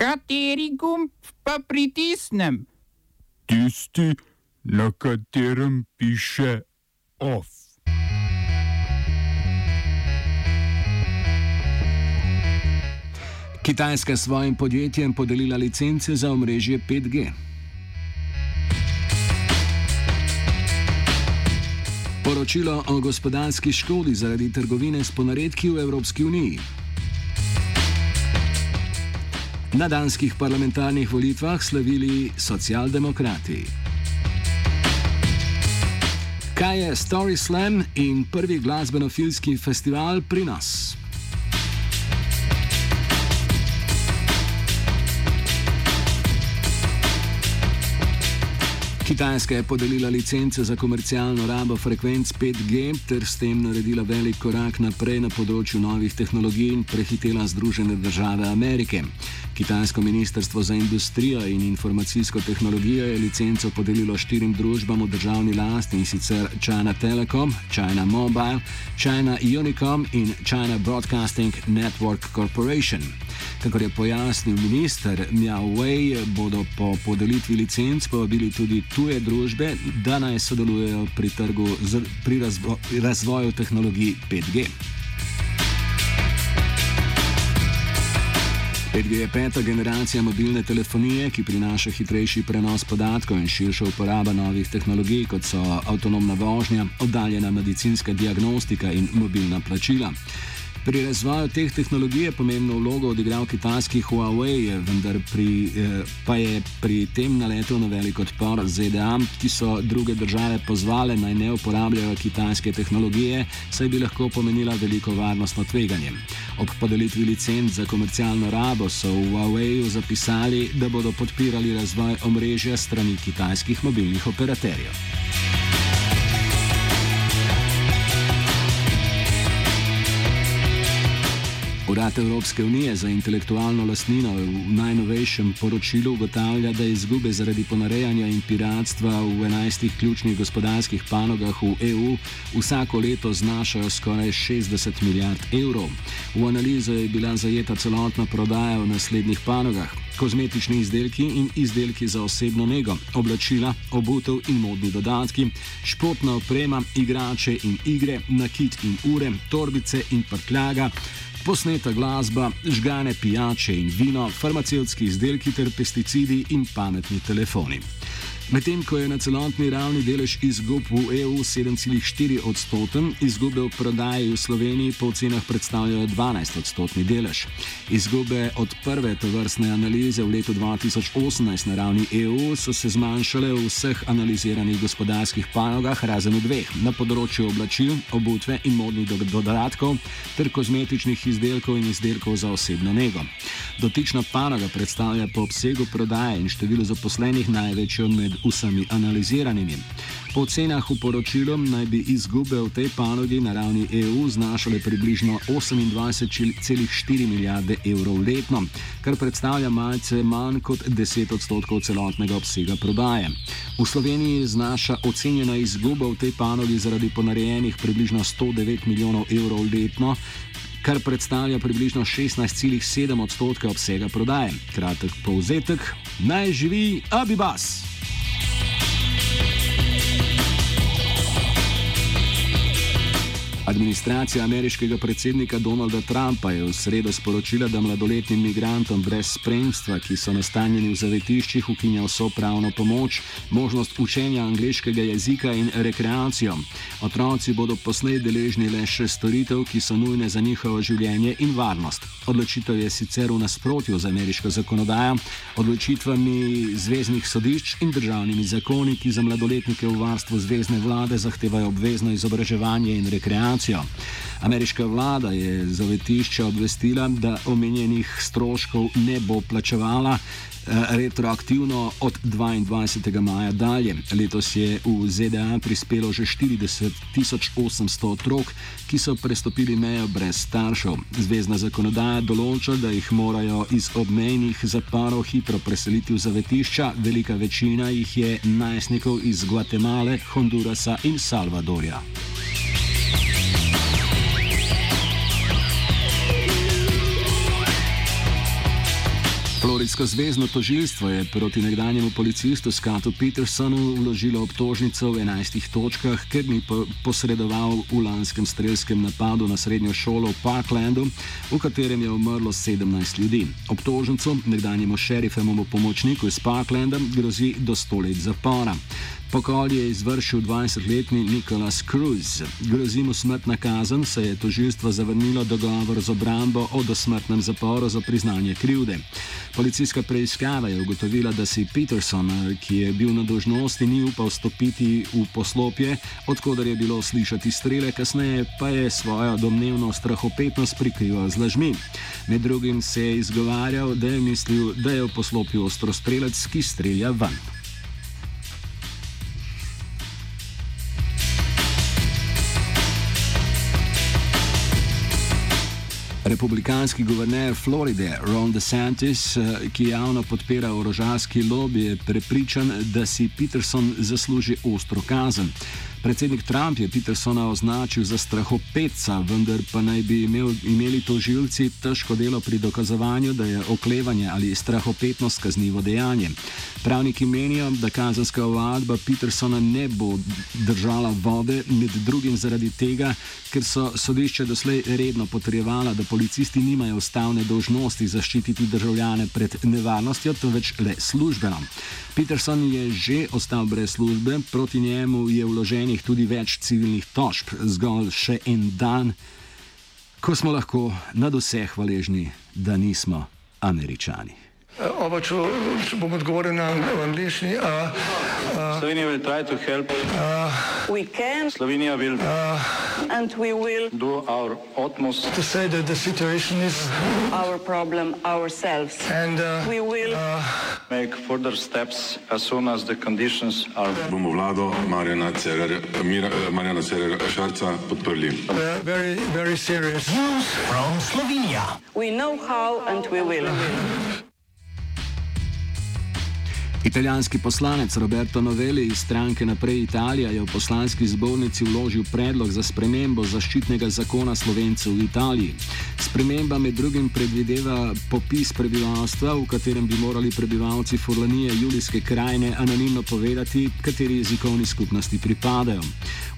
Kateri gumb pa pritisnem? Tisti, na katerem piše OF. Kitajska svojim podjetjem podelila licence za omrežje 5G. Poročilo o gospodarski škodi zaradi trgovine s ponaredki v Evropski uniji. Na danskih parlamentarnih volitvah slavili socialdemokrati. Kaj je Story Slam in prvi glasbeno-filmski festival pri nas? Kitajska je podelila licence za komercialno rabo frekvenc 5G ter s tem naredila velik korak naprej na področju novih tehnologij in prehitela Združene države Amerike. Kitajsko ministrstvo za industrijo in informacijsko tehnologijo je licenco podelilo štirim družbam v državni lasti in sicer China Telecom, China Mobile, China Unicom in China Broadcasting Network Corporation. Kakor je pojasnil minister Miao Wei, bodo po podelitvi licenc povabili tudi tuje družbe, da naj sodelujejo pri trgu z, pri razvo, razvoju tehnologij 5G. 5G je peta generacija mobilne telefonije, ki prinaša hitrejši prenos podatkov in širša uporaba novih tehnologij, kot so avtonomna vožnja, oddaljena medicinska diagnostika in mobilna plačila. Pri razvoju teh tehnologij je pomembno vlogo odigral kitajski Huawei, vendar pri, eh, pa je pri tem naletel na velik odpor ZDA, ki so druge države pozvale naj ne uporabljajo kitajske tehnologije, saj bi lahko pomenila veliko varnostno tveganje. Ob podelitvi licenc za komercialno rabo so v Huawei zapisali, da bodo podpirali razvoj omrežja strani kitajskih mobilnih operaterjev. Urad Evropske unije za intelektualno lastnino v najnovejšem poročilu ugotavlja, da izgube zaradi ponarejanja in piratstva v 11 ključnih gospodarskih panogah v EU vsako leto znašajo skoraj 60 milijard evrov. V analizo je bila zajeta celotna prodaja v naslednjih panogah: kozmetični izdelki in izdelki za osebno nego, oblačila, obutev in modni dodatki, športna oprema, igrače in igre, nakit in ure, torbice in prtljaga posneta glasba, žgane pijače in vino, farmacevtski izdelki ter pesticidi in pametni telefoni. Medtem ko je na celotni ravni delež izgub v EU 7,4 odstoten, izgube v prodaji v Sloveniji po ocenah predstavljajo 12 odstotni delež. Izgube od prve tovrstne analize v letu 2018 na ravni EU so se zmanjšale v vseh analiziranih gospodarskih panogah, razen v dveh, na področju oblačil, obutve in modnih dodatkov ter kozmetičnih izdelkov in izdelkov za osebno nego. Dotična panoga predstavlja po obsegu prodaje in številu zaposlenih največjo med vsemi analiziranimi. Po ocenah v poročilu naj bi izgube v tej panogi na ravni EU znašale približno 28,4 milijarde evrov letno, kar predstavlja malce manj kot 10 odstotkov celotnega obsega prodaje. V Sloveniji znaša ocenjena izguba v tej panogi zaradi ponarejenih približno 109 milijonov evrov letno, kar predstavlja približno 16,7 odstotka obsega prodaje. Kratek povzetek: naj živi Abibas! Administracija ameriškega predsednika Donalda Trumpa je v sredo sporočila, da mladoletnim migrantom brez spremstva, ki so nastanjeni v zavetiščih, ukinja vso pravno pomoč, možnost učenja angliškega jezika in rekreacijo. Otroci bodo poslej deležni le še storitev, ki so nujne za njihovo življenje in varnost. Odločitev je sicer v nasprotju z ameriško zakonodajo, odločitvami zvezdnih sodišč in državnimi zakoni, ki za mladoletnike v varstvu zvezdne vlade zahtevajo obvezno izobraževanje in rekreacijo informacijo. Ameriška vlada je zavetišče obvestila, da omenjenih stroškov ne bo plačevala. Eh, retroaktivno od 22. maja dalje. Letos je v ZDA prispelo že 40 800 otrok, ki so prestopili mejo brez staršev. Zvezdna zakonodaja določa, da jih morajo iz obmejnih zaporov hitro preseliti v zavetišča, velika večina jih je najstnikov iz Gvatemale, Hondurasa in Salvadorja. Floridsko zvezdno tožilstvo je proti nekdanjemu policistu Scottu Petersonu vložilo obtožnico v 11 točkah, ker ni posredoval v lanskem strelskem napadu na srednjo šolo v Parklandu, v katerem je umrlo 17 ljudi. Obtožnico nekdanjemu šerifovemu pomočniku iz Parklanda grozi do 100 let zapora. Pokol je izvršil 20-letni Nikolas Cruz. Grozi mu smrtna kazen, saj je tožilstvo zavrnilo dogovor z obrambo o dosmrtnem zaporu za priznanje krivde. Policijska preiskava je ugotovila, da si Peterson, ki je bil na dožnosti, ni upal stopiti v poslopje, odkudar je bilo slišati strele, kasneje pa je svojo domnevno strahopetnost prikrival z lažmi. Med drugim se je izgovarjal, da je mislil, da je v poslopju ostrostrelec, ki strelja ven. Republikanski guverner Floride Ron DeSantis, eh, ki javno podpira orožarski lobby, je prepričan, da si Peterson zasluži ostro kazen. Predsednik Trump je Petersona označil za strahopetca, vendar pa naj bi imel, imeli tožilci težko delo pri dokazovanju, da je oklevanje ali strahopetnost kaznivo dejanje. Pravniki menijo, da kazenska ovadba Petersona ne bo držala vode, med drugim zaradi tega, ker so sodišče doslej redno potrjevala, da policisti nimajo ustavne dožnosti zaščititi državljane pred nevarnostjo, temveč le službeno. Peterson je že ostal brez službe, proti njemu je vložen vloženih tudi več civilnih tožb, zgolj še en dan, ko smo lahko nad vse hvaležni, da nismo američani. Oba, če, če bom odgovoril na angliški. Slovenija bo poskušala pomagati. Slovenija bo naredila naš utmost, da bo rekla, da je situacija naš problem, naš. In mi bomo naredili nadaljnje korake, as soon as the conditions are. Bomo vlado Marjana Cererera Šarca podprli. Very, very serious. News from Slovenija. We know how and we will. Italijanski poslanec Roberto Novelli iz stranke Naprej Italija je v poslanski zbornici vložil predlog za spremembo zaščitnega zakona slovencev v Italiji. Sprememba med drugim predvideva popis prebivalstva, v katerem bi morali prebivalci Furlanije Julijske krajine anonimno povedati, kateri jezikovni skupnosti pripadajo.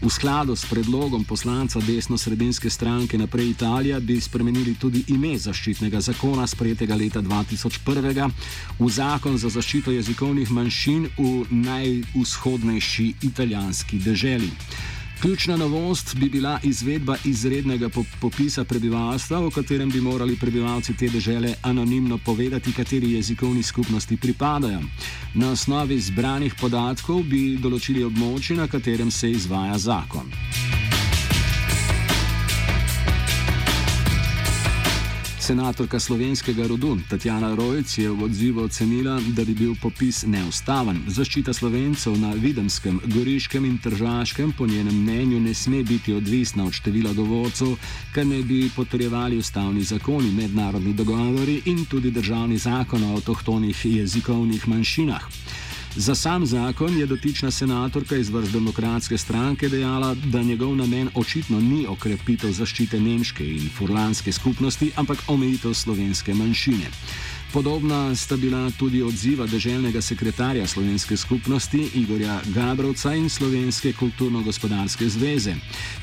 V skladu s predlogom poslanca desno-sredinske stranke Naprej Italija bi spremenili tudi ime zaščitnega zakona sprejetega leta 2001 v zakon za zaščito jezikovnih manjšin v najvzhodnejši italijanski deželi. Ključna novost bi bila izvedba izrednega popisa prebivalstva, v katerem bi morali prebivalci te države anonimno povedati, kateri jezikovni skupnosti pripadajo. Na osnovi zbranih podatkov bi določili območje, na katerem se izvaja zakon. Senatorka slovenskega rodu Tatjana Rojc je v odzivu ocenila, da bi bil popis neustaven. Zaščita slovencev na Videmskem, Goriškem in Tržaškem po njenem mnenju ne sme biti odvisna od števila govorcev, kar ne bi potrjevali ustavni zakoni, mednarodni dogovori in tudi državni zakon o avtohtonih jezikovnih manjšinah. Za sam zakon je dotična senatorka iz vrst demokratske stranke dejala, da njegov namen očitno ni okrepitev zaščite nemške in furlanske skupnosti, ampak omejitev slovenske manjšine. Podobna sta bila tudi odziva državnega sekretarja slovenske skupnosti Igorja Gabrovca in Slovenske kulturno-gospodarske zveze.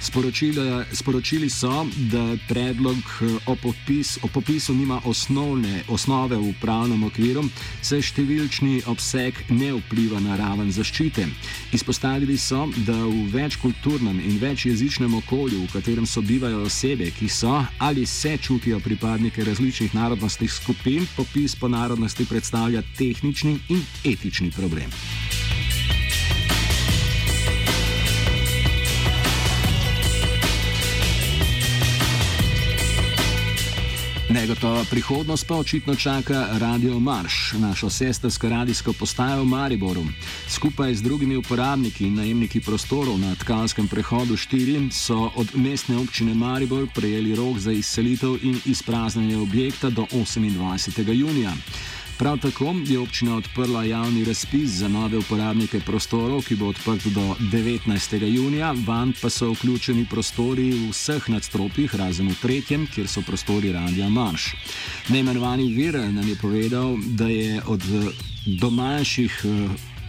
Sporočili, sporočili so, da predlog o, popis, o popisu nima osnovne, osnove v pravnem okviru, saj številčni obseg ne vpliva na raven zaščite. Izpostavili so, da v večkulturnem in večjezičnem okolju, v katerem sobivajo osebe, ki so ali se čutijo pripadnike različnih narodnostnih skupin, popis popis po narodnosti predstavlja tehnični in etični problem. Negotova prihodnost pa očitno čaka Radio Marš, našo sestrsko radijsko postajo v Mariboru. Skupaj z drugimi uporabniki in najemniki prostorov na tkalskem prehodu 4 so od mestne občine Maribor prejeli rok za izselitev in izpraznjenje objekta do 28. junija. Prav tako je občina odprla javni razpis za nove uporabnike prostorov, ki bo odprt do 19. junija, van pa so vključeni prostori v vseh nadstropjih, razen v tretjem, kjer so prostori Radia Marš. Neimenovani vir nam je povedal, da je od domačih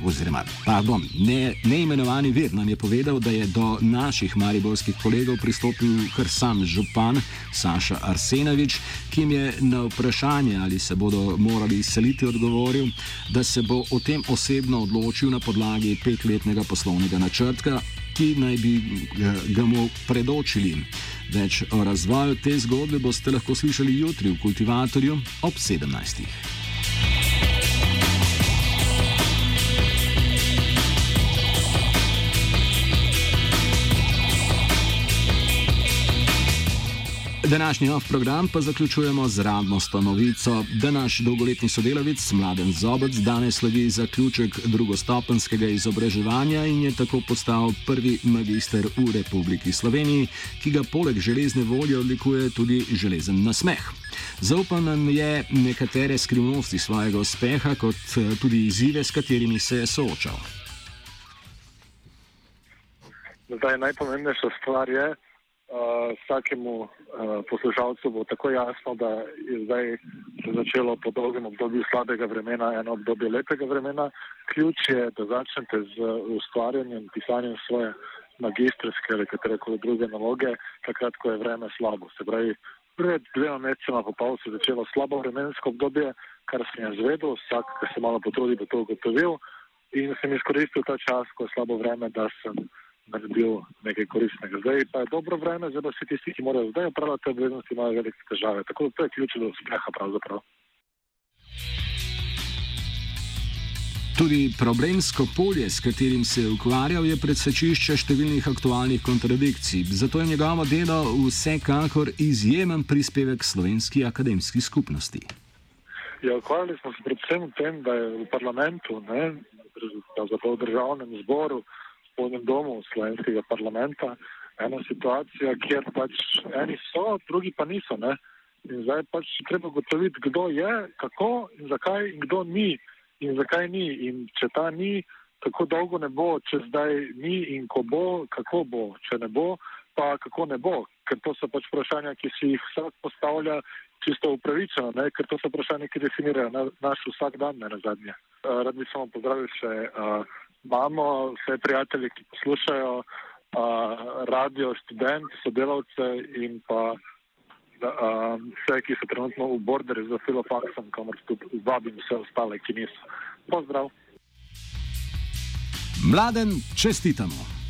oziroma, pardon, ne, neimenovani vir nam je povedal, da je do naših mariborskih kolegov pristopil kar sam župan Saša Arsenovič, ki jim je na vprašanje, ali se bodo morali izseliti, odgovoril, da se bo o tem osebno odločil na podlagi petletnega poslovnega načrtka, ki naj bi ga mu predočili. Več o razvoju te zgodbe boste lahko slišali jutri v Kultivatorju ob 17. Današnji off program pa zaključujemo z radnostno novico, da naš dolgoletni sodelavec Mladen Zobec danes slavi zaključek drugostopenskega izobraževanja in je tako postal prvi magister v Republiki Sloveniji, ki ga poleg železne volje odlikuje tudi železen nasmeh. Zaupal nam je nekatere skrivnosti svojega uspeha, kot eh, tudi izzive, s katerimi se je soočal. Zdaj, najpomembnejša stvar je, uh, vsakemu uh, poslušalcu bo tako jasno, da je zdaj se začelo po dolgem obdobju slabega vremena eno obdobje lepega vremena. Ključ je, da začnete z ustvarjanjem, pisanjem svoje magistrske ali katere koli druge naloge, takrat, ko je vreme slabo. Se pravi, pred dvema mesecema po pol se je začelo slabo vremensko obdobje, kar sem jaz zvedel, vsak, ki se malo potrudi, bo to ugotovil. In sem izkoristil ta čas, ko je slabo vreme, da sem naredil nekaj koristnega. Zdaj pa je dobro vreme, zdaj pa vsi tisti, ki morajo zdaj upravljati te obveznosti, imajo velike težave. Tako da to je ključ do uspeha pravzaprav. Tudi problemsko polje, s katerim se je ukvarjal, je predsečišče številnih aktualnih kontradikcij. Zato je njegovo delo vsekakor izjemen prispevek slovenski akademski skupnosti. Ja, ukvarjali smo se predvsem v tem, da je v parlamentu, ne, v državnem zboru, spodnjem domu slovenskega parlamenta ena situacija, kjer pač eni so, drugi pa niso. Ne? In zdaj pač treba gotoviti, kdo je, kako in zakaj in kdo ni in zakaj ni. In če ta ni, tako dolgo ne bo, če zdaj ni in ko bo, kako bo, če ne bo, pa kako ne bo. Ker to so pač vprašanja, ki si jih vsak postavlja čisto upravičeno, ne? ker to so vprašanja, ki definirajo na, naš vsak dan, ne na zadnje. Uh, rad bi samo pozdravil še uh, imamo vse prijatelje, ki poslušajo uh, radio, študenti, sodelavce in pa uh, vse, ki so trenutno v borderju za filofaksom, kamor tudi vabim vse ostale, ki niso. Pozdrav! Mladen, čestitamo!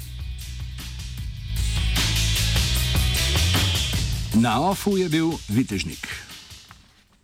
Na ofu je bil vitežnik.